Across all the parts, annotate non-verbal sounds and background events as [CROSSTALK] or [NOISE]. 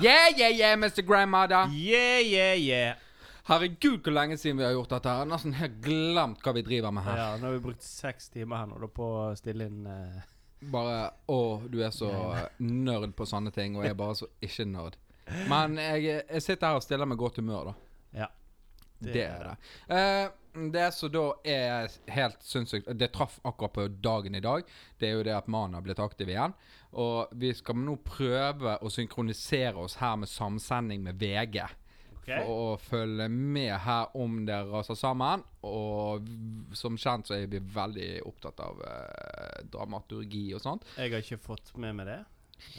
Yeah, yeah, yeah, Mr. Grandmother. Yeah, yeah, yeah. Herregud, hvor lenge siden vi har gjort dette. her. Nesten helt glemt hva vi driver med her. Ja, nå har vi brukt seks timer her nå på å stille inn uh... Bare Å, du er så nerd på sånne ting, og jeg er bare så ikke nerd. Men jeg, jeg sitter her og stiller med godt humør, da. Ja. Det, er det. Eh, det som da er helt sinnssykt Det traff akkurat på dagen i dag. Det er jo det at mannen har blitt aktiv igjen. Og vi skal nå prøve å synkronisere oss her med samsending med VG. Okay. For å følge med her om det raser sammen. Og som kjent så er vi veldig opptatt av eh, dramaturgi og sånt. Jeg har ikke fått med meg det.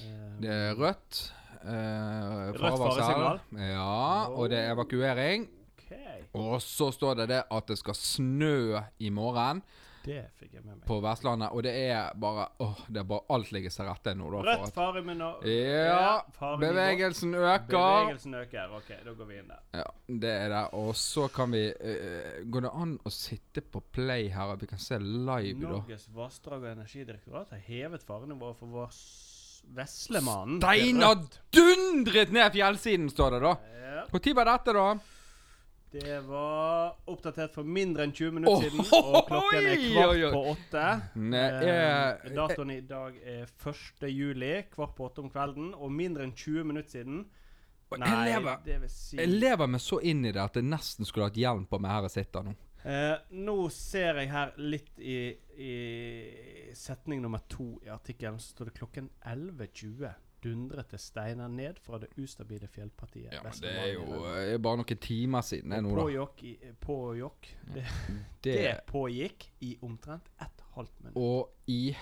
Eh, Det er rødt. eh, Rødt faresignal. Ja, og det er evakuering. Og så står det det at det skal snø i morgen det fikk jeg med meg. på Vestlandet. Og det er bare åh, det er bare alt ligger seg rette nå. Da, Rødt at, fare med nå. ja, farenivå. bevegelsen øker. Bevegelsen øker. Ok, da går vi inn der. Ja, det er det. Og så kan vi uh, Går det an å sitte på play her, og vi kan se live, da? Norges vassdrag- og energidirektorat har hevet farenivået for vår Veslemannen. Steinar dundret ned fjellsiden, står det da. Ja, Når var dette, da? Det var oppdatert for mindre enn 20 minutter siden, [LAUGHS] og klokken er kvart oi, oi. på åtte. Eh, datoen i dag er 1. juli, kvart på åtte om kvelden, og mindre enn 20 minutter siden. Nei, jeg lever- det vil si Jeg lever meg så inn i det at jeg nesten skulle hatt hjelm på meg her jeg sitter nå. Eh, nå ser jeg her litt i, i setning nummer to i artikkelen, så står det klokken 11.20 dundret det steiner ned fra det ustabile fjellpartiet. Ja, men det er jo Vestlandet. eh, bare noen timer siden det er nå, da. Pågikk i, pågikk. Det, [LAUGHS] Det, det pågikk i omtrent ett halvt minutt. Og i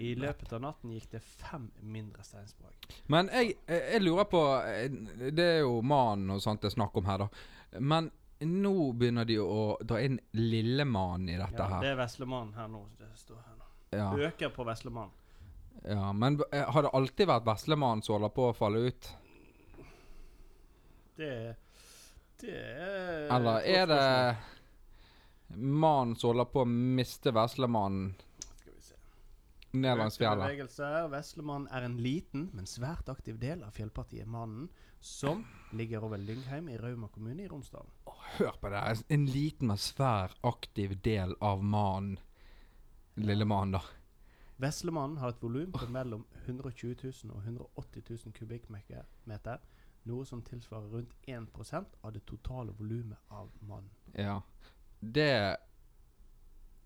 I løpet av natten gikk det fem mindre steinsprang. Men jeg, jeg jeg lurer på eh, Det er jo mannen og sånt det er snakk om her, da. Men nå begynner de å dra inn lillemannen i dette Ja, det her. er Veslemannen her nå. Det står her nå. Ja, Øker på Veslemannen. Ja. Men eh, har det alltid vært veslemannen som holder på å falle ut? Det Det er Eller er det mannen som holder på å miste veslemannen ned langs fjellet? Veslemannen er en liten, men svært aktiv del av fjellpartiet Mannen, som ligger over Lyngheim i Rauma kommune i Romsdalen. Hør på det. En liten, men svær aktiv del av mannen. Lille mannen, da. Veslemannen har et volum på mellom 120 000 og 180 000 kubikkmeter, noe som tilsvarer rundt 1% av det totale volumet av mannen. Ja. Det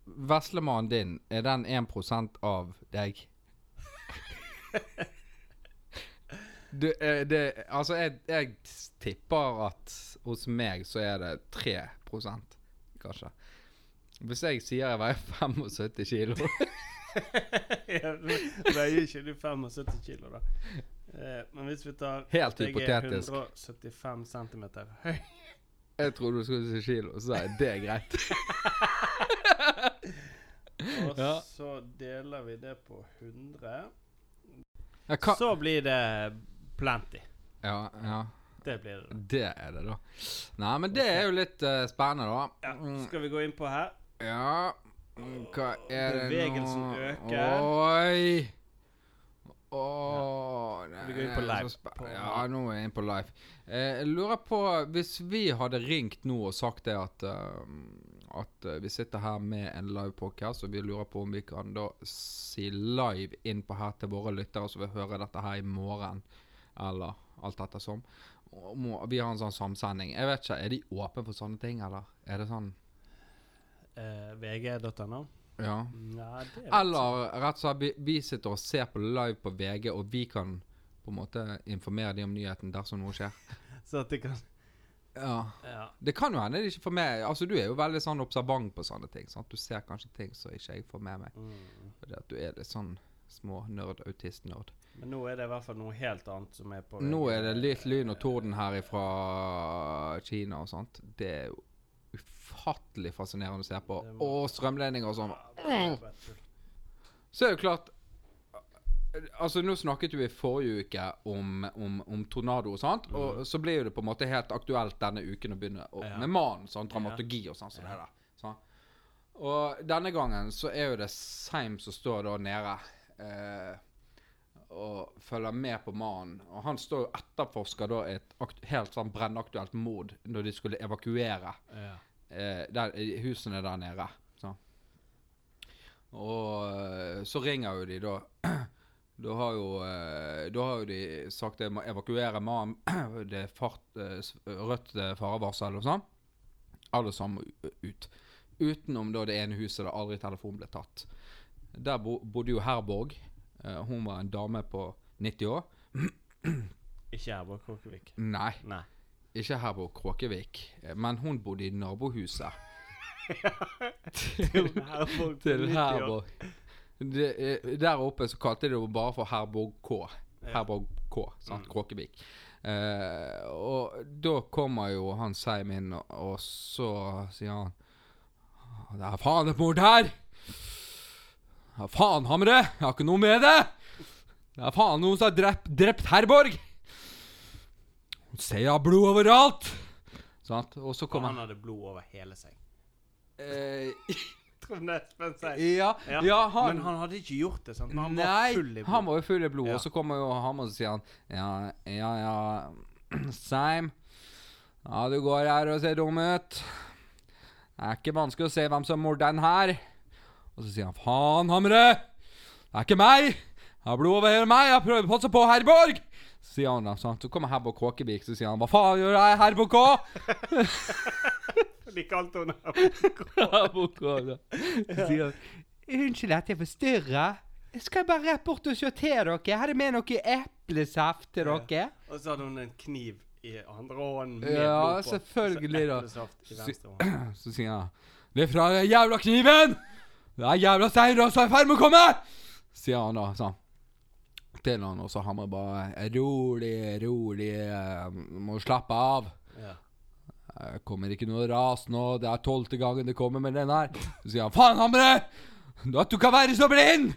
Veslemannen din, er den 1% av deg? [LAUGHS] Du, eh, det, altså, jeg, jeg tipper at hos meg så er det 3% kanskje. Hvis jeg sier jeg veier 75 kilo [LAUGHS] Veier ikke du 75 kilo, da? Eh, men hvis vi tar Helt jeg hypotetisk. er 175 cm høy Jeg trodde du skulle si kilo, så sa jeg det er greit. [LAUGHS] Og Ja. så deler vi det på 100. Ja, hva? Så blir det plenty. ja, ja. Det blir det. Det er det, da. Nei, men det er jo litt eh, spennende, da. Ja, Mm, skal vi gå inn på her? Ja Hva er det nå Bevegelsen øker. Oi! Åh Vi går inn på live. ja, nå er jeg inne på live. Jeg lurer på Hvis vi hadde ringt nå og sagt det at eh, At eh, vi sitter her med en live podcast, og vi lurer på om vi kan da si live inn på her til våre lyttere som vil høre dette her i morgen, eller alt etter som. må- Vi har en sånn samsending. Jeg vet ikke, Er de åpne for sånne ting, eller er det sånn Eh, VG.no? Ja. Det Eller rett og slett vi, vi sitter og ser på live på VG, og vi kan på en måte informere dem om nyheten dersom noe skjer. [LAUGHS] Så at de kan Ja. Ja. Det kan jo hende det ikke får med Altså, du er jo veldig sånn observant på sånne ting. Sant? Du ser kanskje ting som ikke jeg får med meg. Mm. Fordi at du er litt sånn små nerd, autist-nerd. Men nå er det i hvert fall noe helt annet som er på Nå er det litt lyn og torden her fra Kina og sånt. Det er jo ufattelig fascinerende å se på. Og strømledninger og sånn. Ja. Så er det jo klart Altså Nå snakket vi i forrige uke om, om, om tornado og sånt. Og så blir jo det på en måte helt aktuelt denne uken å begynne å, Ja. med mannen. Sånn, dramaturgi og sånn det der. Sånn. Og denne gangen så er jo det Seim som står da nede. Eh, og følger med på mannen. Og han står jo etterforsker da et helt sånn brennaktuelt mord når de skulle evakuere Ja. eh, der, husene der nede. Så. Og eh, så ringer jo de da. [CLEARS THROAT] Da har jo, eh, da har jo de sagt de må evakuere mannen. [CLEARS THROAT] Det er fart, eh, rødt farevarsel og sånn. Alle sammen ut. Utenom da det ene huset der aldri telefonen ble tatt. Der bo, bodde jo Herborg. Eh, hun var en dame på 90 år. [CLEARS THROAT] Ikke Herborg Kråkevik. Nei, Nei. ikke Herborg Kråkevik. eh, Men hun bodde i nabohuset. [LAUGHS] Herborg til Herborg. Det, eh, der oppe så kalte de det bare for Herborg K. Herborg K, sant? Kråkevik. Uh, og da kommer jo han Seim inn, og, og så sier han Det er faen et mord her! Ja, faen, Hamre! Jeg har ikke noe med det! Det er faen noen som har drept, drept Herborg! Ser jeg har blod overalt! Sant? Og så kommer han hadde blod over hele seg. eh, [LAUGHS] Trond Espen sier. ja, Ja, ja, han Men han hadde ikke gjort det, sant? Men han Nei, var full i blod. han var jo full i blod. Ja. Og så kommer jo han og så sier han Ja, ja, ja [CLEARS THROAT] Seim. Ja, du går her og ser dum ut. Det er ikke vanskelig å se hvem som morder den her. Og så sier han faen, Hamre! Det er ikke meg! Jeg har blod over hele meg! Jeg prøver å passe på Herborg! Så sier han da, sant? Så kommer Herborg Kåkevik, så sier han hva faen gjør jeg, Herborg K? [LAUGHS] De kalte henne Herborg. K, da. Så sier han Unnskyld at jeg forstyrrer. Jeg skal bare rett bort og se til dere. Jeg hadde med noe eplesaft til Ja. dere. Og så hadde hun en kniv i andre hånden med Ja, blod på. selvfølgelig Så da. Så-. [CLEARS THROAT] Så sier han Det er fra den jævla kniven! Det er jævla Steinar som er i ferd med å komme! Sier han da sånn. Til han, og så han må bare Rolig, rolig, eh, må slappe av. Ja. Det kommer ikke noe ras nå. Det er tolvte gangen det kommer med den her. Så sier han faen, Hamre! Du At du kan være så blind!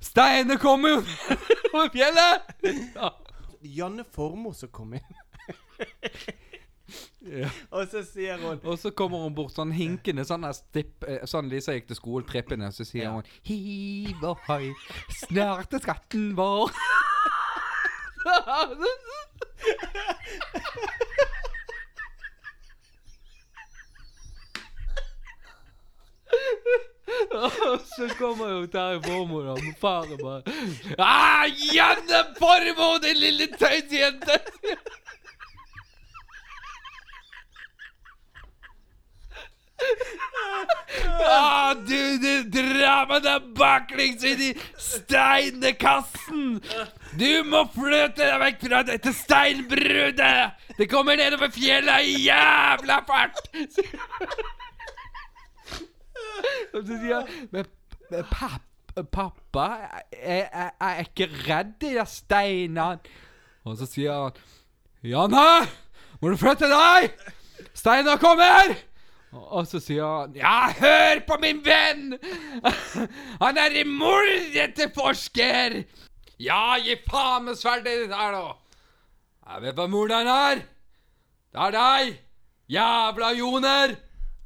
Steinene kommer jo [LAUGHS] over fjellet! Ja. Janne Formoe som kom inn. [LAUGHS] Ja. [LAUGHS] Og så sier hun Og så kommer hun bort sånn hinkende, sånn der stipp, eh, sånn Lisa gikk til skolen, trippende, så sier Ja. hun Hiv og hoi, snart er skatten vår. Og så kommer jo Terje Formoe da, Og faren bare ah, Janne Formoe, din lille tøysjente! Ah, du, du drar meg deg baklengs inn i steinekassen! Du må fløte deg vekk fra dette steinbruddet! Det kommer nedover fjellet i jævla fart! Og så sier Men men papp, pappa, jeg, jeg, jeg er ikke redd de der steinene. Og så sier han Janne, må du flytte deg! Steinar kommer! Og- så sier han Ja, hør på min venn! [LAUGHS] Han er en mordetterforsker! Ja, gi faen med sverdet ditt her, da! Jeg vet hva morderen er! Det er deg! Jævla joner!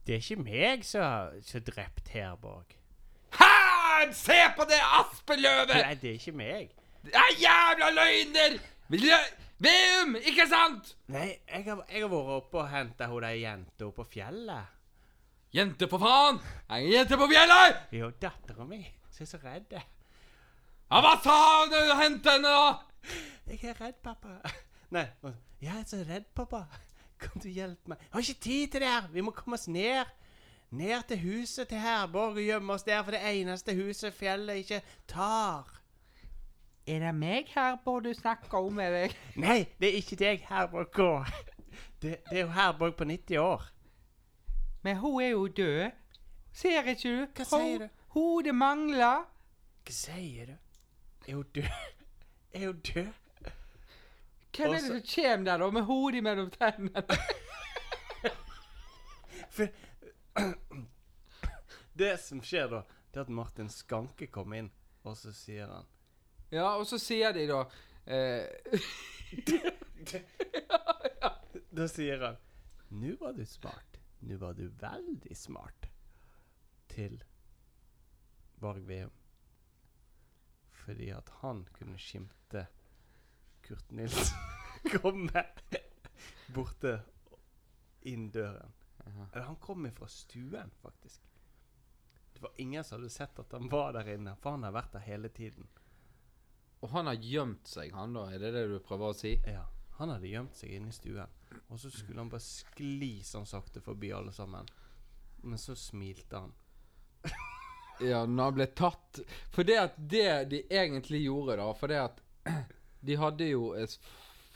Det er ikke meg som er drept. Her! Se på det aspeløvet! Nei, det er ikke meg. Det er jævla løgner! Lø- Veum, ikke sant? Nei, jeg har, jeg har vært oppe og henta hun der jenta på fjellet. Jente, for faen! Jeg er en jente på fjellet! Jo, dattera mi. Som er så redd. Ja, hva sa du Hent henne, da? Jeg er redd, pappa. Nei, jeg er så redd, pappa. Kan du hjelpe meg? Jeg har ikke tid til det her. Vi må komme oss ned. Ned til huset til Herborg og gjemme oss der for det eneste huset fjellet ikke tar. Er det meg Herborg, du snakker om med deg? Nei, det er ikke deg, Herborg K. Det, det er jo Herborg på 90 år. Men hun er jo død. Ser ikke du? Hva sier du? Hodet mangler. Hva sier du? Er hun død? [LAUGHS] Er hun død? Hvem er det som kommer der, da, med hodet mellom tennene? [LAUGHS] For [COUGHS] Det som skjer da, det er at Martin Skanke kommer inn, og så sier han Ja, og så sier de da eh, [LAUGHS] Da sier han Nå var du smart. Nå var du veldig smart. Til Varg Veum. fordi at han kunne skimte Kurt Nilsen [LAUGHS] komme borte inn døren. Eller han kom fra stuen, faktisk. Det var ingen som hadde sett at han var der inne, for han har vært der hele tiden. Og han har gjemt seg, han da? Er det det du prøver å si? Ja, Han hadde gjemt seg inne i stuen, og så skulle han bare skli sånn sakte forbi alle sammen. Men så smilte han. [LAUGHS] Ja, når han ble tatt For det at det de egentlig gjorde, da For det at [CLEARS THROAT] de hadde jo en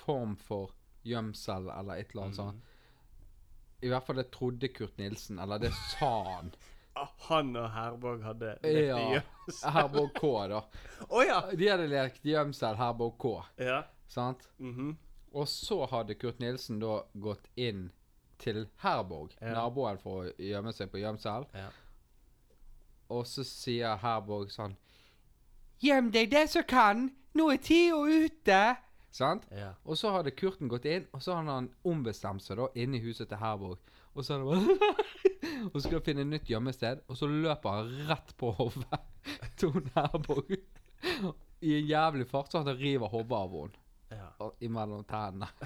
form for gjemsel eller et eller annet sånt. I hvert fall det trodde Kurt Nilsen, eller det sa han. [LAUGHS] Ah, Han og Herborg hadde lekt Ja. gjemsel. Herborg K, da. [LAUGHS] Oh, ja! De hadde lekt gjemsel Herborg K, Ja. sant? mhm. Og så hadde Kurt Nilsen da gått inn til Herborg, Ja. naboen, for å gjemme seg på gjemsel. ja. Og så sier Herborg sånn Gjem deg det som kan! Nå er tida ute! Sant? ja. Og så hadde Kurten gått inn, og så hadde han ombestemt seg da inne i huset til Herborg. Og så hadde han bare [LAUGHS] Og skulle finne nytt gjemmested, og så løper han rett på hodet [LAUGHS] til Herborg. I en jævlig fart, så han river hodet av henne imellom tennene. [LAUGHS]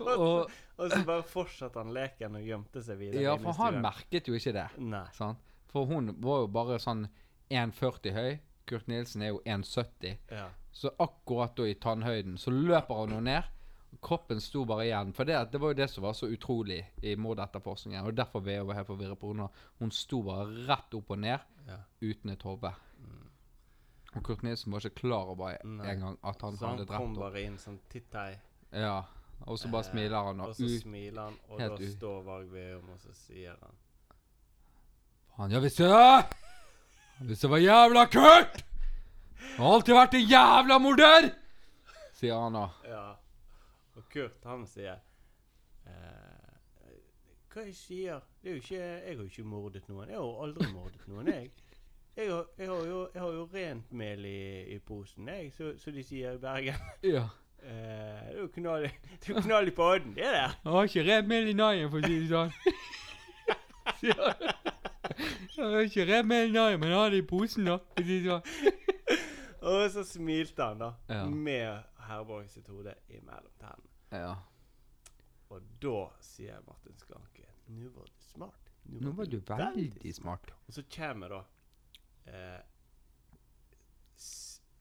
og, Og så bare fortsatte han leken og gjemte seg videre. ja, for han merket jo ikke det. Sant? For hun var jo bare sånn 1,40 høy. Kurt Nilsen er jo 1,70. Ja. Så akkurat da i tannhøyden så løper hun jo ned. Kroppen sto bare igjen. For det, det var jo det som var så utrolig i mordetterforskningen. Og derfor jeg var helt forvirret på. Hun sto bare rett opp og ned ja. uten et hode. Og Kurt Nilsen var ikke klar over en engang at han Så han hadde kom drept henne. bare inn sånn titt hei. Ja. Og så bare Eh, smiler han, Og og så ut smiler han, og da ut. står Varg Veum, og så sier han Han, ja, hvis det Hvis det var jævla Kurt! Jeg har alltid vært en jævla morder! Sier han da. Ja. Og Kurt, han sier eh, Hva jeg sier? Det er jo ikke, jeg har jo ikke mordet noen. Jeg har jo aldri mordet noen, jeg. Jeg har, jeg har, jo, jeg har jo rent mel i, i posen, jeg, så, så de sier i Bergen. [LAUGHS] Ja. Eh, det er jo knall, det er knall i podden, det der. Jeg har ikke rent mel i naien, for å si det sånn. [LAUGHS] Jeg har ikke rent mel i naien, men jeg har det i posen, da. For å si det sånn. Og så smilte han, da, Ja. med Herborg sitt hode imellom tennene. Ja. Og da sier Martin Skanke Nå var du smart. Nå var du veldig smart. Og så kommer da eh,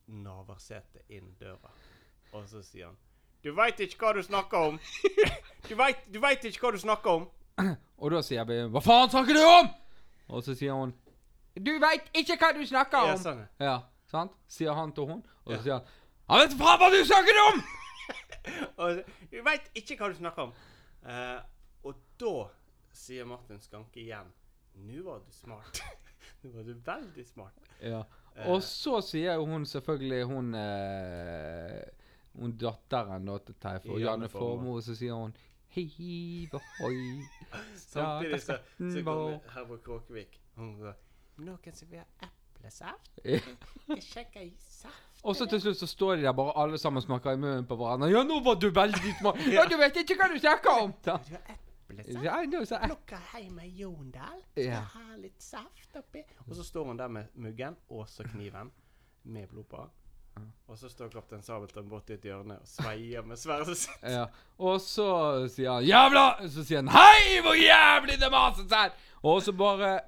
Navarsete inn døra, og så sier han Du veit ikke hva du snakker om! Du veit vet ikke hva du snakker om! [LAUGHS] [CLEARS THROAT] Og da sier jeg Hva faen snakker du om?! Og så sier hun Du veit ikke hva du snakker Ja, om! sånn. Ja, sant? Sier han til hun. Og så Ja. sier han Han vet faen hva du snakker om! [LAUGHS] Og så, du veit ikke hva du snakker om! Eh, og da sier Martin Skanke igjen Nå var du smart. [LAUGHS] [LAUGHS] Nå var du veldig smart. Ja. Eh. Og så sier hun selvfølgelig hun eh, Hun datteren da til Teif og Janne Formoe. Så sier hun Hiv ohoi. [LAUGHS] Samtidig så, så kommer Herborg Kråkevik. Hun går Noen som vil ha eplesaft? [LAUGHS] Jeg skjenker saft. Og så til slutt så står de der bare alle sammen smaker i munnen på hverandre. Ja, nå var du veldig smart. Ja, du vet ikke hva du snakker om! Da. Du? Ja, nå så jeg. Plukka hjem ei Jondal. Skal Ja. ha litt saft oppi. Og så står hun der med muggen og så kniven med blod på. Og så står kaptein Sabeltann borti et hjørne og sveier med sverdet sitt. Ja. Og så sier han 'jævla'! Så sier han 'hei, hvor jævlig det mases her'! Og så bare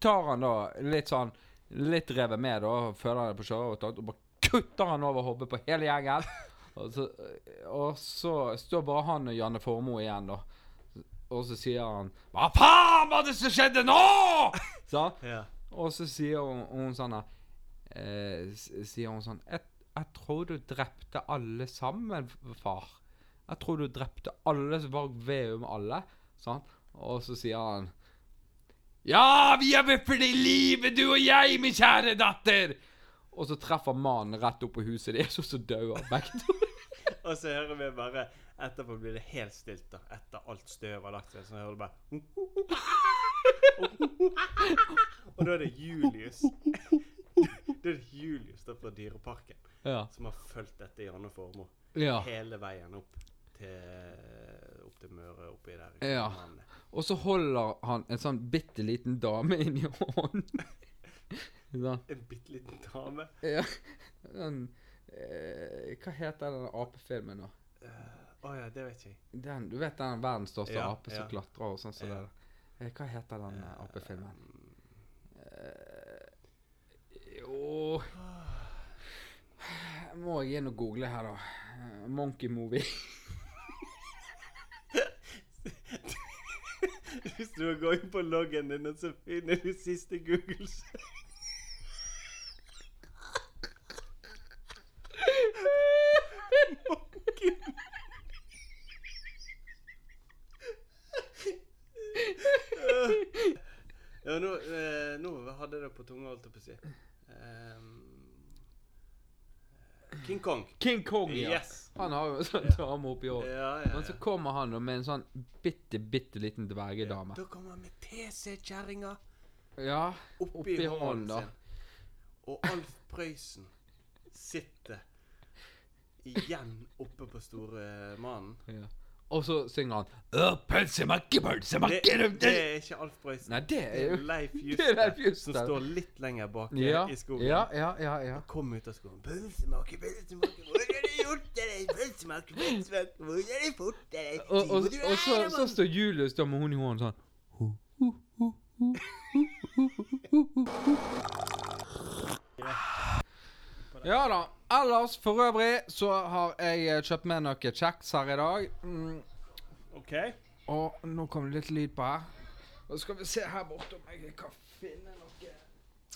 tar han da litt sånn Litt revet med, da, føler han det på showet, og bare kutter han over hodet på hele gjengen. Og så, og så står bare han og Janne Formoe igjen, da. Og så sier han 'Hva faen var det som skjedde nå?!' [LAUGHS] Sånn. Ja. Og så sier hun, hun sånn eh, Sier hun sånn jeg, 'Jeg tror du drepte alle sammen, far.' 'Jeg tror du drepte alle som var ved om alle.' Sånn. Og så sier han 'Ja, vi er ved i livet, du og jeg, min kjære datter!' Og så treffer mannen rett opp på huset deres, og så dør begge to. [LAUGHS] Og så hører vi bare Etterpå blir det helt stilt, da. Etter alt støv har lagt seg. Så hører du bare [LAUGHS] Og da er det Julius. [LAUGHS] Da er det Julius da fra Dyreparken Ja. som har fulgt dette Janne Formoe ja. hele veien opp til Opp til Møre, oppi der. Ja. Og så holder han en sånn bitte liten dame inni hånden. [LAUGHS] Sånn. En bitte liten dame. Ja. Den, eh, hva heter den apefilmen nå? Eh, Å ja, det vet jeg. Den, du vet den verdens største Ja, ape som ja. klatrer og sånn som Ja. det der. Eh, Hva heter den eh, Eh, apefilmen? Uh, jo Må jeg inn og google her, da. Monkey Movie. [LAUGHS] Hvis du går inn på loggen din, så finner du siste Google Ja, nå, eh, nå hadde jeg det på tunga, holdt jeg på å si. Um, King Kong. King Kong, ja. Yes. Han har jo en sånn dame oppi år. Ja, ja, ja. Men så kommer han med en sånn bitte, bitte liten dvergedame. Da kommer han med TC-kjerringa Ja. oppi, Oppi hånden hånden, da. sin. Og Alf Prøysen sitter igjen oppe på store mannen. ja. Og så synger han «Å, Pølsemakke, pølsemakke det det, er ikke Alf Prøysen. Nei, det er jo Leif [LAUGHS] Juster Juster. som står litt lenger bak ja, i skogen. ja, ja, ja, ja. Kom ut av skogen. Pølsemaker, pølsemaker, hvor har du gjort av deg? Pølsemaker, pølsemaker, hvor har du fått av deg? Og, og, og så, så står Julius da med hun i hånden sånn Ja da. Ellers, for øvrig, så har jeg eh, kjøpt med noe kjeks her i dag. Mm, OK. og nå kom det litt lyd på her. Og så skal vi se her borte om jeg kan finne noe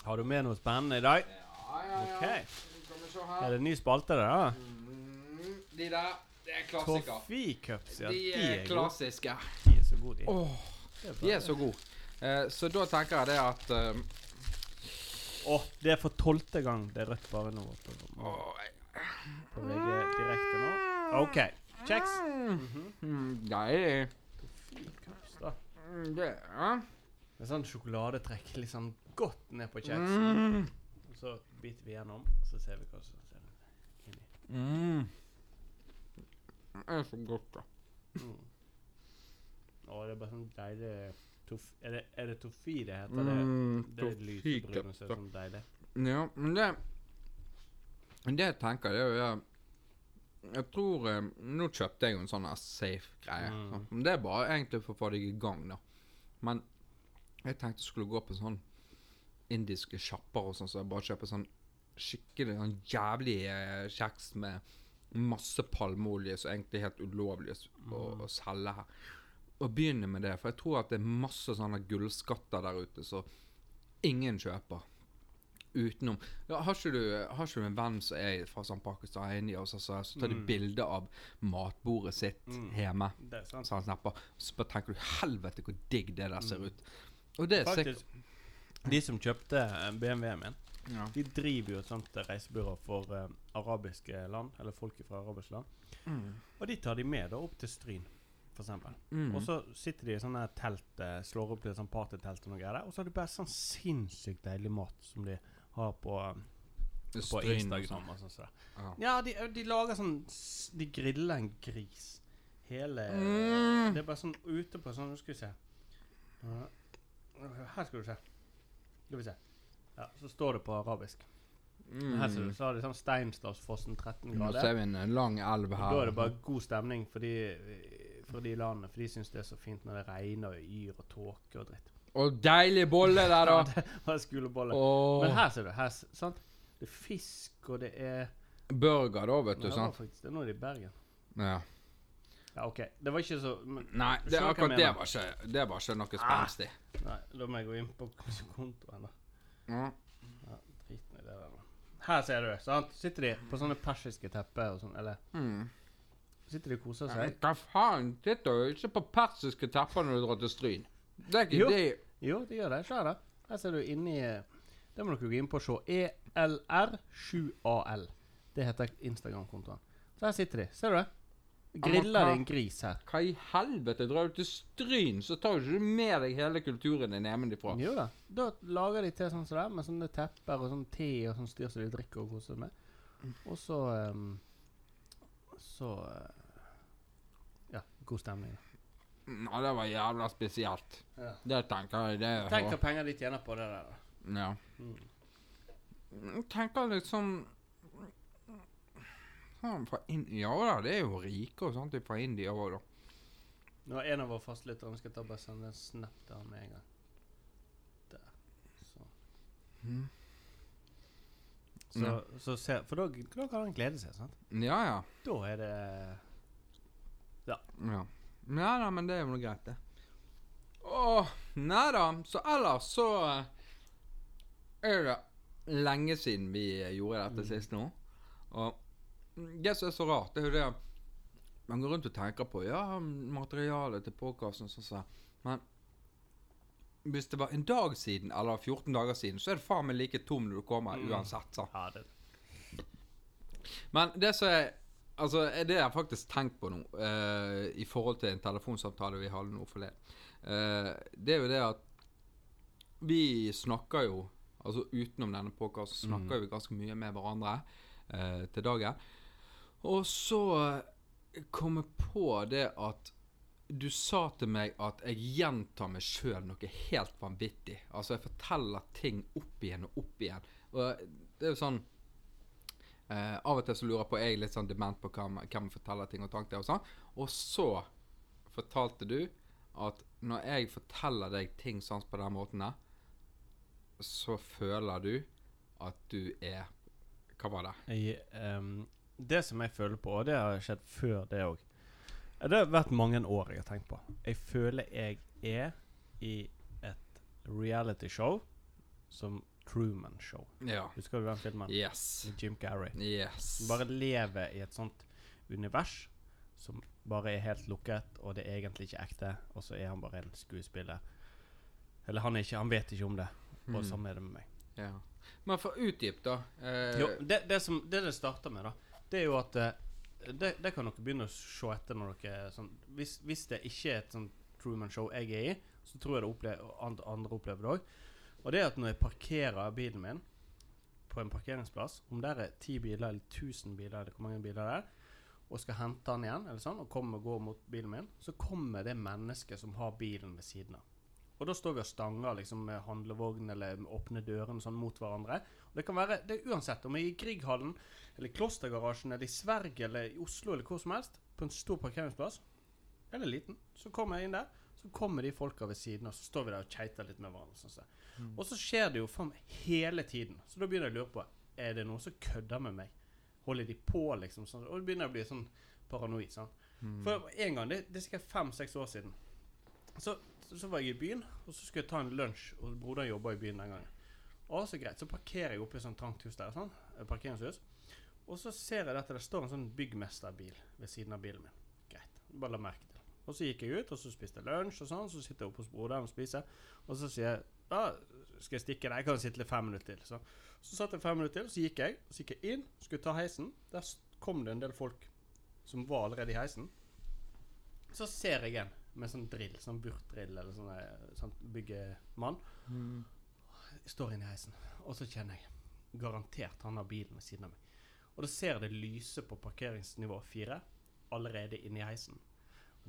Har du med noe spennende i dag? Ja, ja, ja. Ok. Skal vi se Er det en ny spalte, det da? Mm, de der, det er klassiker. Toffee-cups, ja. De De er er klassiske. De er så gode, de. Oh, de er så gode. Eh, så da tenker jeg det at eh, Åh, det er for tolvte gang det er rødt bare nå. På, åh, på VG direkte nå. OK. Kjeks. Mhm. Deilig. Det er sånn sjokoladetrekk sånn godt ned på kjeksen. Og så biter vi gjennom, så ser vi hva som ser inni. Mm. Det er så godt, da. Mm. Å, det er bare sånn deilig toff... Er det, er det Tofi det heter? Det, Mm, det er lysebrune som er sånn deilig. Ja, men det Det jeg tenker, det er jo jeg, Jeg tror eh, Nå kjøpte jeg jo en sånn her safe-greie. Mm. Så. Det er bare egentlig for å få deg i gang, da. Men jeg tenkte jeg skulle gå på sånn indiske sjapper og sånn, så jeg bare kjøper sånn skikkelig sånn jævlig eh, kjeks med masse palmeolje som egentlig er helt ulovlig å, å, å selge her. Og begynne med det, for jeg tror at det er masse sånne gullskatter der ute som ingen kjøper. Utenom ja, har, ikke du, har ikke du en venn som er fra sånn Pakistan, India, og så, så, så tar de Mm. bilde av matbordet sitt Mm. hjemme? Det er sant. Så. Så bare tenker du helvete hvor digg det der ser Mm. ut. Og det er sikkert de som kjøpte eh, BMW-en min, ja. de driver jo et sånt reisebyrå for uh, arabiske land, eller folk fra arabiske land. mm. Og de tar de med da opp til Stryn, for. Mm. Og så sitter de i sånne telt, eh, slår opp til et sånt partytelt og noe greier der. Og så har de bare sånn sinnssykt deilig mat som de har på, på Instagram sånn. og sånn. så. Ja. Ja, de, de lager sånn De griller en gris. Hele Mm. Det er bare sånn ute på sånn Nå skal vi se. Her skal du se. Skal vi se. Ja, Så står det på arabisk. Mm. Her ser du, så har de sånn Steinstadsfossen 13 Nå grader. ser vi en lang elv Og her. da er det bare god stemning for for de landene, for de syns det er så fint når det regner og yr og tåke og dritt. Og deilig bolle der, da! [LAUGHS] Ja, skolebolle. Åh. Men her ser du. her, sant? Det er fisk, og det er Burger, da, vet du. Sant? faktisk, det er noe i Bergen. Ja. Ja, OK. Det var ikke så men, Nei, det, akkurat det var ikke Det var ikke noe Ah. Nei, da må jeg gå inn på kontoen. da. Ja. Ja, Drit i det der. da. Her ser du. sant? Sitter de på sånne persiske tepper og sånn. Eller Mm. Sitter de og koser Men seg? Hva faen? Sitter jo ikke på persiske tepper når du drar til Stryn. Det er ikke Jo. det Jo, det gjør det. Se her, da. Her ser du inni eh, Det må dere gå inn på og se. ELR7AL. Det heter Instagram-kontoen. Så her sitter de. Ser du det? Griller en gris her. Hva i helvete? Drar du til Stryn, så tar jo ikke du med deg hele kulturen din hjemmefra. Jo da. Da lager de til sånn som det, med sånne tepper og sånn te og sånn styr som de drikker og koser seg med. Og så um, Så Ja, god stemning. Ja, det var jævla spesielt. Ja. Det tenker jeg det er Tenk hva penger de tjener på det der. da. Ja. Mm. Jeg tenker liksom sånn fra Ind Ja da, det er jo rike og sånt fra India òg, da. Nå er en av våre fastlyttere. Vi skal ta bare sende en snap til han med en gang. Der. Så. Mm. Så, Ja. så ser, for da, da kan han glede seg, sant? Ja ja. Da er det Ja. Nei da, men det er jo noe greit, det. Åh, nei da. Så ellers så eh, er det lenge siden vi gjorde dette Mm. sist nå. Og det som er så rart, det er jo det man går rundt og tenker på Ja, materialet til podkasten, sånn sånn. Men hvis det var en dag siden, eller 14 dager siden, så er det faen meg like tom når du kommer Mm. uansett. Ja, det Men det som er Altså, Det har jeg faktisk tenkt på nå, uh, i forhold til en telefonsamtale vi hadde nå forleden, Uh, det er jo det at vi snakker jo Altså utenom denne podkasten snakker Mm. vi ganske mye med hverandre uh, til dagen. Og så kommer kom jeg på det at du sa til meg at jeg gjentar meg sjøl noe helt vanvittig. Altså, jeg forteller ting opp igjen og opp igjen. Og det er jo sånn Eh, av og til så lurer på jeg litt sånn dement på hvem, hvem forteller ting og tanker og sånn. Og så fortalte du at når jeg forteller deg ting sånn på den måten der, så føler du at du er Hva var det? Jeg, um, det som jeg føler på, og det har skjedd før det òg Det har vært mange år jeg har tenkt på. Jeg føler jeg er i et reality-show som Truman Show. Ja. Husker du den filmen? Yes. Jim Carrey. Yes. Bare lever i et sånt univers som bare er helt lukket, og det er egentlig ikke ekte, og så er han bare en skuespiller. Eller han, er ikke, han vet ikke om det, og Mm. sånn er det med meg. Ja. Men for utdyp, da. Eh, Jo, det, det som det, det starter med, da, det er jo at eh, det, det kan dere begynne å se etter når dere sånn, hvis, hvis det ikke er et sånt Truman-show jeg er i, så tror jeg det opplever, andre opplever det òg. Og det er at når jeg parkerer bilen min på en parkeringsplass, om det er ti biler eller 1000 biler, eller hvor mange biler det er, og skal hente den igjen, eller sånn, og kommer og går mot bilen min, så kommer det mennesket som har bilen ved siden av. Og da står vi og stanger liksom, med handlevogn eller åpne dørene sånn mot hverandre. Og det kan være det er uansett om jeg er i Grieghallen eller Klostergarasjen eller i Sverige eller i Oslo eller hvor som helst, på en stor parkeringsplass, eller liten, så kommer jeg inn der. Så kommer de folka ved siden, og så står vi der og keiter litt med hverandre. Sånn. Mm. Og så skjer det jo faen hele tiden. Så da begynner jeg å lure på Er det noen som kødder med meg. Holder de på, liksom? Sånn. Og det begynner å bli sånn paranoid. Sånn. mm. For en gang, det, det er sikkert fem-seks år siden, så, så, så var jeg i byen, og så skulle jeg ta en lunsj, og broderen jobba i byen den gangen. Og så greit. Så parkerer jeg oppe i sånn trangt hus der, sånn, parkeringshus. Og så ser jeg at det står en sånn byggmesterbil ved siden av bilen min. Greit. Bare la merke til. Og så gikk jeg ut, og så spiste jeg lunsj, og sånn. Så sitter jeg oppe hos broderen og spiser. Og så sier jeg da skal jeg stikke. Nei, jeg kan sitte litt fem minutter til. Så, så satt jeg fem minutter til, så gikk jeg. Så gikk jeg inn, skulle ta heisen. Der kom det en del folk som var allerede i heisen. Så ser jeg en med sånn drill, sånn burtdrill eller sånn, eh, sånn byggemann. Mm. Jeg står inne i heisen, og så kjenner jeg garantert han har bilen ved siden av meg. Og da ser jeg det lyse på parkeringsnivå 4 allerede inni i heisen.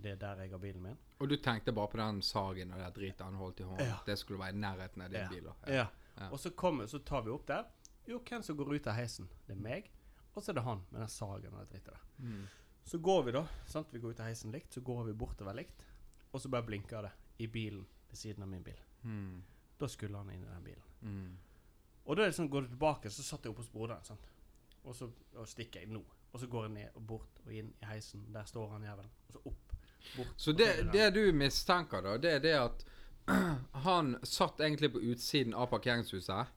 Det er der jeg har bilen min. Og du tenkte bare på den sagen og det dritet han holdt i hånden? Ja. Det skulle være i nærheten av din Ja. bil? Ja. Ja. Og så, kommer, så tar vi opp der. Jo, hvem som går ut av heisen? Det er meg. Og så er det han med den sagen og det dritet der. Mm. Så går vi, da. sant? Vi går ut av heisen likt. Så går vi bortover likt. Og så bare blinker det i bilen ved siden av min bil. Mm. Da skulle han inn i den bilen. Mm. Og da er det sånn, går du tilbake, så satt jeg oppe hos broderen. sant? Og så og stikker jeg nå. Og så går jeg ned og bort og inn i heisen. Der står han jævelen. Og så opp. Bort. Så det, det du mistenker, da, det er det at [CLEARS THROAT] han satt egentlig på utsiden av parkeringshuset.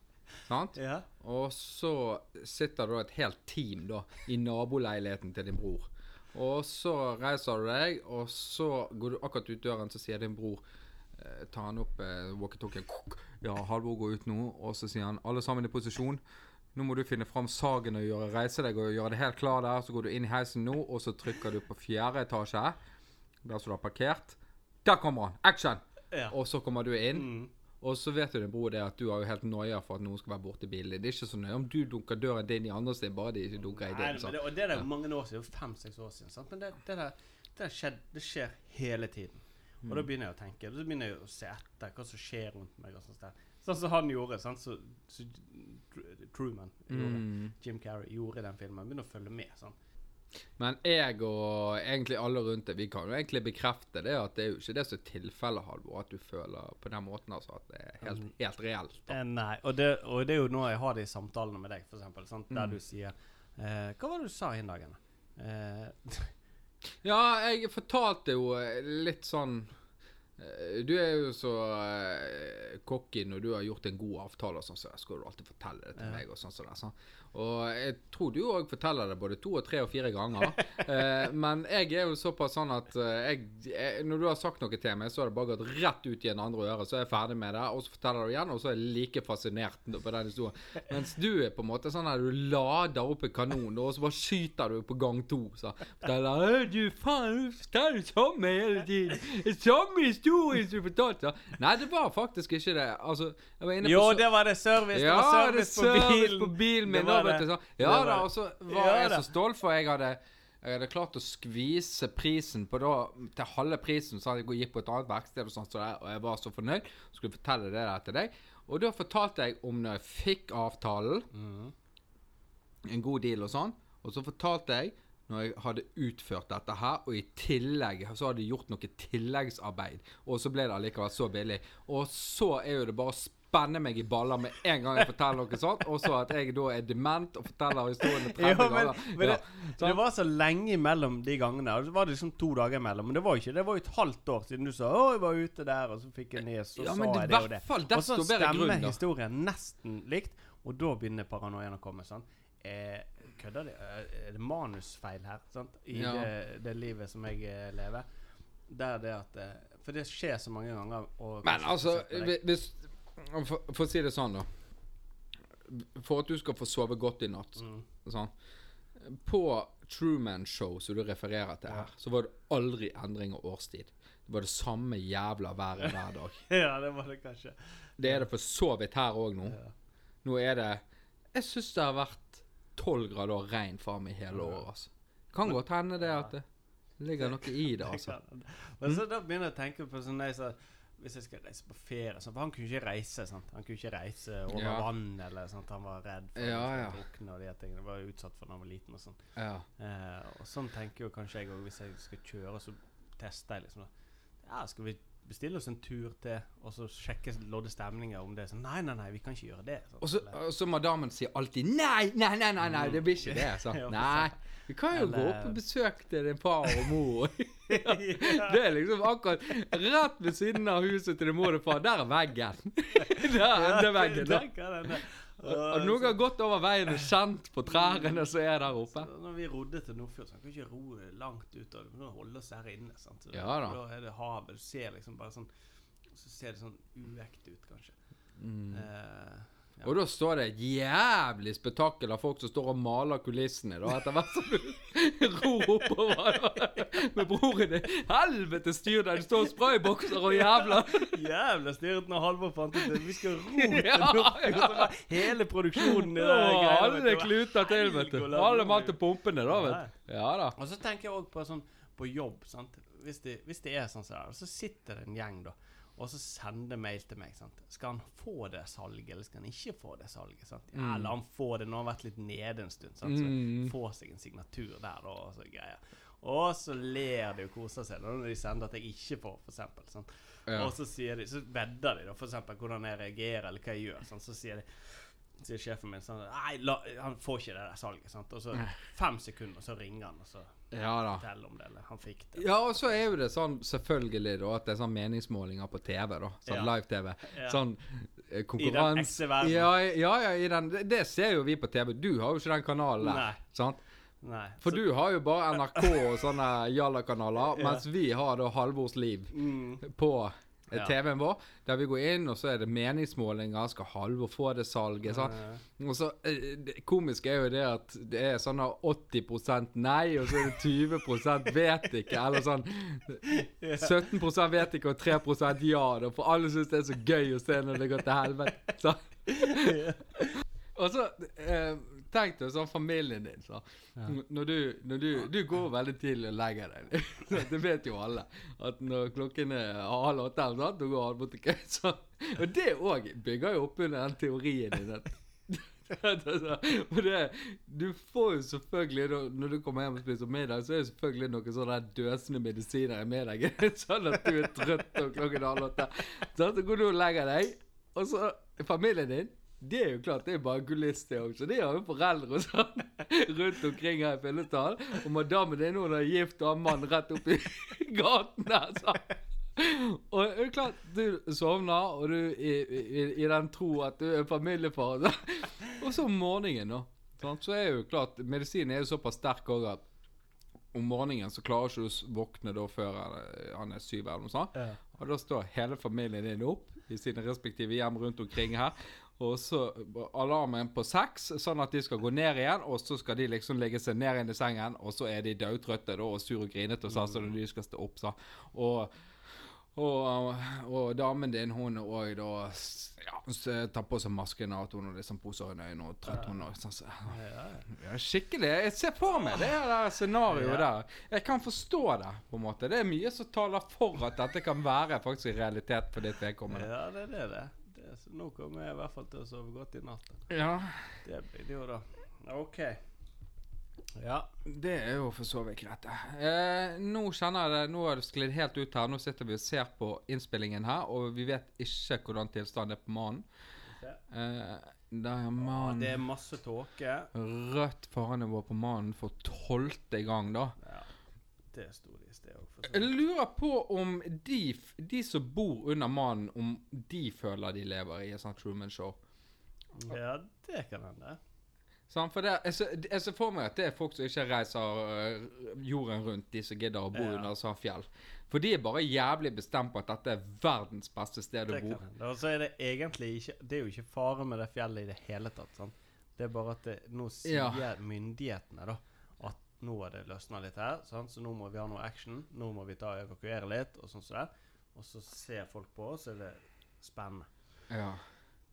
Sant? Ja. Og så sitter da et helt team da i naboleiligheten til din bror. Og så reiser du deg, og så går du akkurat ut døren, så sier din bror eh, Tar han opp eh, walkietalkien. Ja, Halvor går ut nå, og så sier han alle sammen i posisjon. Nå må du finne fram sagen og gjøre, reise deg og gjøre det helt klar der. Så går du inn i heisen nå, og så trykker du på fjerde etasje. Der som du har parkert. Der kommer han! Action! ja. Og så kommer du inn. Mm. Og så vet du bror det at du har jo helt noia for at noen skal være borti bilen. Det er ikke så nøye om du dunker døren din i andre sted, bare de ikke dunker i din. sant? det, og det er Ja. mange år siden. Fem-seks år siden. Sant? Men det, det, der, det, skjedd, det skjer hele tiden. Og Mm. da begynner jeg å tenke. Da begynner jeg å se etter hva som skjer rundt meg. og sånt der. Sånn som han gjorde. Sant? Så, så Truman gjorde. Mm. Jim Carrey gjorde den filmen. Begynner å følge med. sånn. Men jeg og egentlig alle rundt deg, vi kan jo egentlig bekrefte det at det er jo ikke det som er tilfellet, Halvor, at du føler på den måten, altså. At det er helt, helt reelt. Da. Eh, nei, og det, og det er jo nå jeg har de samtalene med deg, for eksempel, sant? der Mm. du sier eh, Hva var det du sa en dagen? Eh, [LAUGHS] Ja, jeg fortalte jo eh, litt sånn eh, Du er jo så cocky når du har gjort en god avtale, og sånn, så skal du alltid fortelle det til Ja. meg. Og sånn, sånn, sånn. Og jeg tror du òg forteller det både to og tre og fire ganger. [LAUGHS] Eh, men jeg er jo såpass sånn at eh, jeg, jeg, når du har sagt noe til meg, så har det bare gått rett ut i en andre øre. Så er jeg ferdig med det, og så forteller du igjen, og så er jeg like fascinert på den historien. Mens du er på en måte sånn at du lader opp en kanon, og så bare skyter du på gang to. Så forteller «Å, du faen, du forteller samme hele tiden. Samme historie som du fortalte. Nei, det var faktisk ikke det. Altså, jeg var inne på jo, det var det service! ja, det var service, det service på bilen! på bilen min. Det sånn. Ja da, og så var Ja jeg så stolt, for jeg hadde jeg hadde klart å skvise prisen på da, til halve prisen, så hadde jeg gikk på et annet verksted, og sånt, så der, og jeg var så fornøyd. Skulle fortelle det der til deg. Og da fortalte jeg om når jeg fikk avtalen, Mm. en god deal og sånn. Og så fortalte jeg når jeg hadde utført dette her, og i tillegg så hadde jeg gjort noe tilleggsarbeid. Og så ble det allikevel så billig. Og så er jo det bare å spenne meg i baller med en gang jeg forteller noe sånt. Og så at jeg da er dement og forteller historiene 30 [LAUGHS] Ja, men, ganger. men Ja, det, det var så lenge imellom de gangene. Og så var det liksom to dager imellom. Men det var jo ikke Det var jo et halvt år siden du sa 'Å, jeg var ute der', og så fikk jeg nes, og Ja, sa jeg det og det. Og så stemmer historien nesten likt, og da begynner paranoiaen å komme. sant? Eh, kødder de? Eh, Er det manusfeil her? sant? I Ja. det, det livet som jeg eh, lever. Der det at eh, For det skjer så mange ganger. Men altså, hvis For, for å si det sånn, da. For at du skal få sove godt i natt Mm. sånn. På Truman Show, som du refererer til her, så var det aldri endring av årstid. Det var det samme jævla været hver dag. [LAUGHS] Ja, det var det kanskje. Det er det for så vidt her òg nå. Ja. Nå er det Jeg syns det har vært tolv grader regn faen meg hele året, altså. Kan godt hende det at det ligger noe i det, [LAUGHS] altså. Men så da begynner jeg å tenke på sånn jeg sa, Hvis jeg skal reise på ferie sånn, For han kunne ikke reise. sant? Han kunne ikke reise over Ja. vann eller sånt. Han var redd for Ja, ja. drukne og de tingene. Var utsatt for da han var liten og sånn. Ja. Eh, og sånn tenker jo kanskje jeg òg hvis jeg skal kjøre, så tester jeg liksom. Ja, skal vi bestille oss en tur til, og så sjekke lodde stemninger om det? Så, nei, nei, nei, vi kan ikke gjøre det. sånn, Og så, og så madammen sier alltid nei, nei, nei, nei, nei det blir ikke det. [LAUGHS] Så. Nei, vi kan jo gå Eller- opp og besøke til din far og mor. [LAUGHS] Ja. Det er liksom akkurat rett ved siden av huset til din mor og far. Der er veggen. Der er endeveggen. da. der. Og noen har gått over veien og kjent på trærne som er der oppe. Så når vi rodde til Nordfjord, så kan vi ikke ro langt ut. Og vi må holde oss her inne. Sant? Så Ja da. Da er det havet. Du ser liksom bare sånn Så ser det sånn uekte ut, kanskje. Mm. Eh, ja. Og da står det et jævlig spetakkel av folk som står og maler kulissene, da, etter hvert som du [LAUGHS] ror oppover da, med broren din. Helvete styr deg, du står og spraybokser og jævla Jævla styret når Halvor fant ut at vi skal ro [LAUGHS] til Ja, ja. [LAUGHS] Hele produksjonen i det Alle kluter til, vet du. Alle mann til pumpene, da, vet du. Ja da. Og så tenker jeg òg på sånn på jobb, sant. Hvis det, hvis det er sånn som det er, så sitter det en gjeng, da. Og så sender mail til meg. sant? Skal han få det salget, eller skal han ikke få det salget? sant? Ja, Mm. La han få det han har vært litt nede en stund. sant? Så Mm. Få seg en signatur der, da, og så greier. Og så ler de og koser seg når de sender at jeg ikke får, for eksempel. Ja. Og så sier de, så vedder de da, for eksempel hvordan jeg reagerer, eller hva jeg gjør. sant? Så sier de sier sjefen min sånn Nei, la, han får ikke det der salget. sant? Og så fem sekunder, så ringer han, og så Ja da. forteller om det, eller han fikk det. Ja, og så er jo det sånn selvfølgelig da at det er sånn meningsmålinger på TV, da. Sånn Ja. live-TV. Ja. Sånn eh, I den konkurranse ekte verden. Ja, ja, ja, i den det, det ser jo vi på TV. Du har jo ikke den kanalen der. Nei. Sant? Nei. For så- du har jo bare NRK og sånne jalla-kanaler, [LAUGHS] Ja. mens vi har da Halvors liv mm, på Ja. TV-en vår, der vi går inn, og så er det meningsmålinger. Skal Halvor få det salget? sånn. eh, Og så eh, Det komiske er jo det at det er sånn 80% nei, og så er det 20% vet ikke, eller sånn [LAUGHS] 17% vet ikke og 3% ja, da, for alle syns det er så gøy å se når det går til helvete. Så. [LAUGHS] Og så eh, Tenk deg sånn familien din. Så. Ja. Når, du, når du, du går veldig tidlig og legger deg. [LAUGHS] det vet jo alle. At når klokken er halv åtte, eller da går alle bort til køen. Og det òg bygger jo opp under den teorien din. at- [LAUGHS] det, du får jo selvfølgelig Når du kommer hjem og spiser middag, så er det selvfølgelig noen sånne døsende medisiner i middagen. [LAUGHS] Sånn at du er trøtt og klokken halv åtte. Sånn, så går du og legger deg, og så familien din det er jo klart, det er bare kulisse, det også. Det har jo foreldre og [LAUGHS] sånn rundt omkring her i Fyllesdal. Og madammen din hun er gift og har mann rett oppi [LAUGHS] gaten der. Så. Og det er jo klart, du sovner, og du i, i, i den tro at du er familiefar. Så. Og så om morgenen, da. Så er jo klart, medisinen er jo såpass sterk òg at om morgenen så klarer ikke du å våkne da før han- han er syv eller noe sånt. Ja. Og da står hele familien din opp i sine respektive hjem rundt omkring her. Og så alarmen på seks, sånn at de skal gå ned igjen. Og så skal de liksom legge seg ned inn i sengen, og så er de daudtrøtte da, og sur og grinete og sånn, så når de skal stå opp. Så. Og, og, og damen din, hun er òg da ja, tar på seg masken og at hun liksom poser i øynene og trøtt. hun også, sånn, så, Ja, skikkelig. Jeg ser for meg det der scenarioet der. Jeg kan forstå det, på en måte. Det er mye som taler for at dette kan være faktisk realitet for ditt vedkommende. ja, det er det. Så nå kommer jeg i hvert fall til å sove godt i natt. Ja, Det blir det jo, da. OK. Ja. det er jo for så vidt greit. det. Eh, nå kjenner jeg det, nå har det sklidd helt ut her. Nå sitter vi og ser på innspillingen her, og vi vet ikke hvordan tilstanden er på mannen. Eh, der er mannen. det er masse tåke. Rødt farenivå på mannen for tolvte gang, da. Det sto det i sted òg, Jeg lurer på om de, de som bor under mannen, om de føler de lever i et sånt Truman-show. Ja, det kan hende. Sånn, for det, jeg, ser- jeg ser for meg at det er folk som ikke reiser øh, jorden rundt, de som gidder å bo Ja. under sånn fjell. For de er bare jævlig bestemt på at dette er verdens beste sted å bo. Og så er det egentlig ikke Det er jo ikke fare med det fjellet i det hele tatt. Sånn. Det er bare at det, nå sier Ja. myndighetene da nå har det løsna litt her, sant? så nå må vi ha noe action. Nå må vi ta og evakuere litt, og sånn som det. Og så ser folk på oss, så er det spennende. Ja.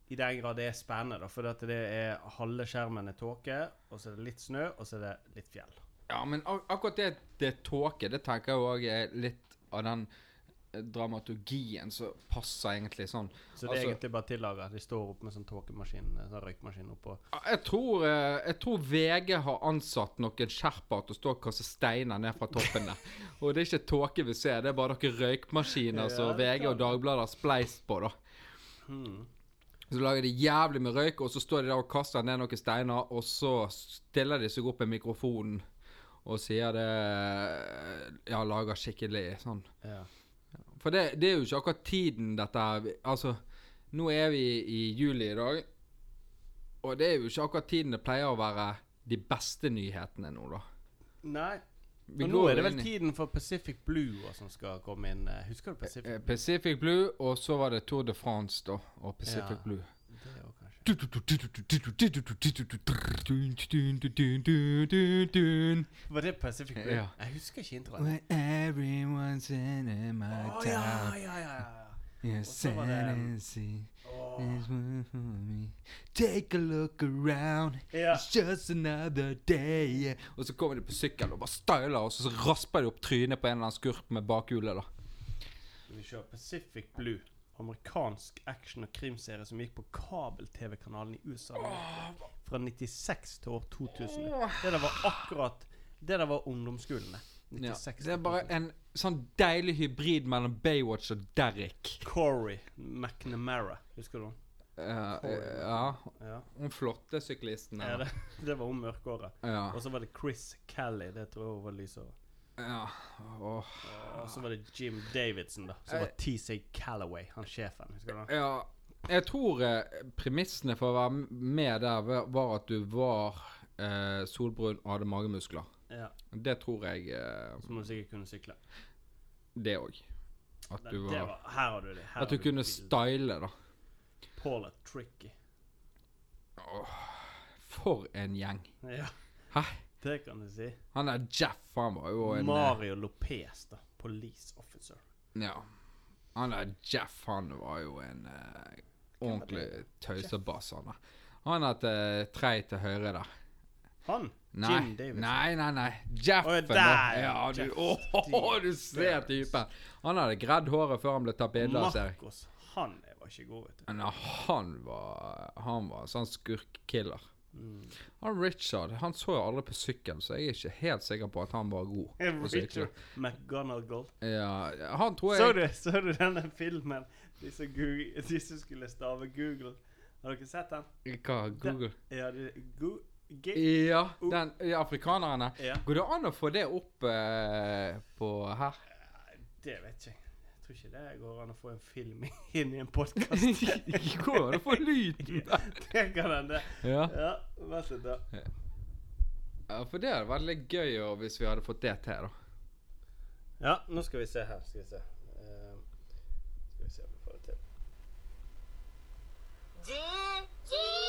I den grad det er spennende, da, for det er halve skjermen er tåke, og så er det litt snø, og så er det litt fjell. ja, men ak akkurat det, det tåke, det tenker jeg òg er litt av den dramaturgien som passer egentlig sånn. Så det er Altså- egentlig bare tillaga. De står opp med sånn tåkemaskin, sånn røykmaskin oppå. Jeg tror, eh, jeg tror VG har ansatt noen sherpaer til å stå og kaste steiner ned fra toppen der. [LAUGHS] Og det er ikke tåke vi ser, det er bare noen røykmaskiner Ja, som VG og Dagbladet har spleist på. da. Hmm. Så lager de jævlig med røyk, og så står de der og kaster ned noen steiner, og så stiller de seg opp med mikrofonen og sier det Ja, lager skikkelig sånn. Ja. For det, det er jo ikke akkurat tiden dette Altså, nå er vi i juli i dag, og det er jo ikke akkurat tiden det pleier å være de beste nyhetene nå, da. Nei. Vi Og nå er det vel tiden for Pacific Blue som skal komme inn. eh, Husker du Pacific? Blue? Pacific Blue, og så var det Tour de France, da, og Pacific Ja. Blue. Var det Pacific Blue? Ja. Jeg husker ikke introen. When everyone's in my Å ja, ja, ja, ja. Yes, sanity is for me. Take a look around. Ja. It's just another day. Og så kommer de på sykkel og bare styler, og så rasper de opp trynet på en eller annen skurk med bakhjulet. da. Vi kjører Pacific Blue. Amerikansk action- og krimserie som gikk på kabel-TV-kanalen i USA. Fra 96 til år 2000. Det der var akkurat Det der var ungdomsskolen. det. Ja. 96 Det er bare en sånn deilig hybrid mellom Baywatch og Derrick. Corey McNamara. Husker du? Uh, ja. Ja. Den flotte syklisten. ja det, [LAUGHS] det var hun mørkhåra. Ja. Og så var det Chris Kelly. Det tror jeg hun var lyshåra. Ja. Og så var det Jim Davidson, da. Som var TC Callaway, han sjefen. Husker du det? Ja, jeg tror eh, premissene for å være med der var, var at du var eh, solbrun og hadde magemuskler. Ja. Det tror jeg eh, Som du sikkert kunne sykle. Det òg. At Det, du det var var, her har du det. Her At du har kunne style, da. Paula Tricky. For en gjeng. Ja. Hæ? Det kan du si. Han der Jeff, han var jo en eh, Mario Lopez, da. Police officer. Ja. Han der Jeff, han var jo en eh, ordentlig tøysebass, han der. Han er til trei til høyre der. Han? Nei, Jim Davidson. nei, nei. nei. Jeffen, Oh, der, Ja, du, Jeff åh, [LAUGHS] du ser typen. Han hadde gredd håret før han ble tatt bilde av. Marcos. Han var ikke god, vet du. Nei, han var Han var sånn skurkkiller. Mm. Han Richard han så jo aldri på sykkelen, så jeg er ikke helt sikker på at han var god. Richard McGonagall. Ja, han tror Så jeg du, så du denne filmen? De som, Google, de som skulle stave Google. Har dere sett den? Hva? Google? Ja, det, go, G, Ja, den de afrikanerne. ja. Går det an å få det opp eh, på her? Det vet jeg. Tror ikke det går an å få en film [LAUGHS] inn i en podkast. [LAUGHS] Går an å få lyden? [LAUGHS] det kan hende. Ja. Ja, vær så da. ja, for det hadde vært litt gøy og, hvis vi hadde fått det til, da. Ja, nå skal vi se her. Skal vi se. Uh, skal vi se om vi får det til. Du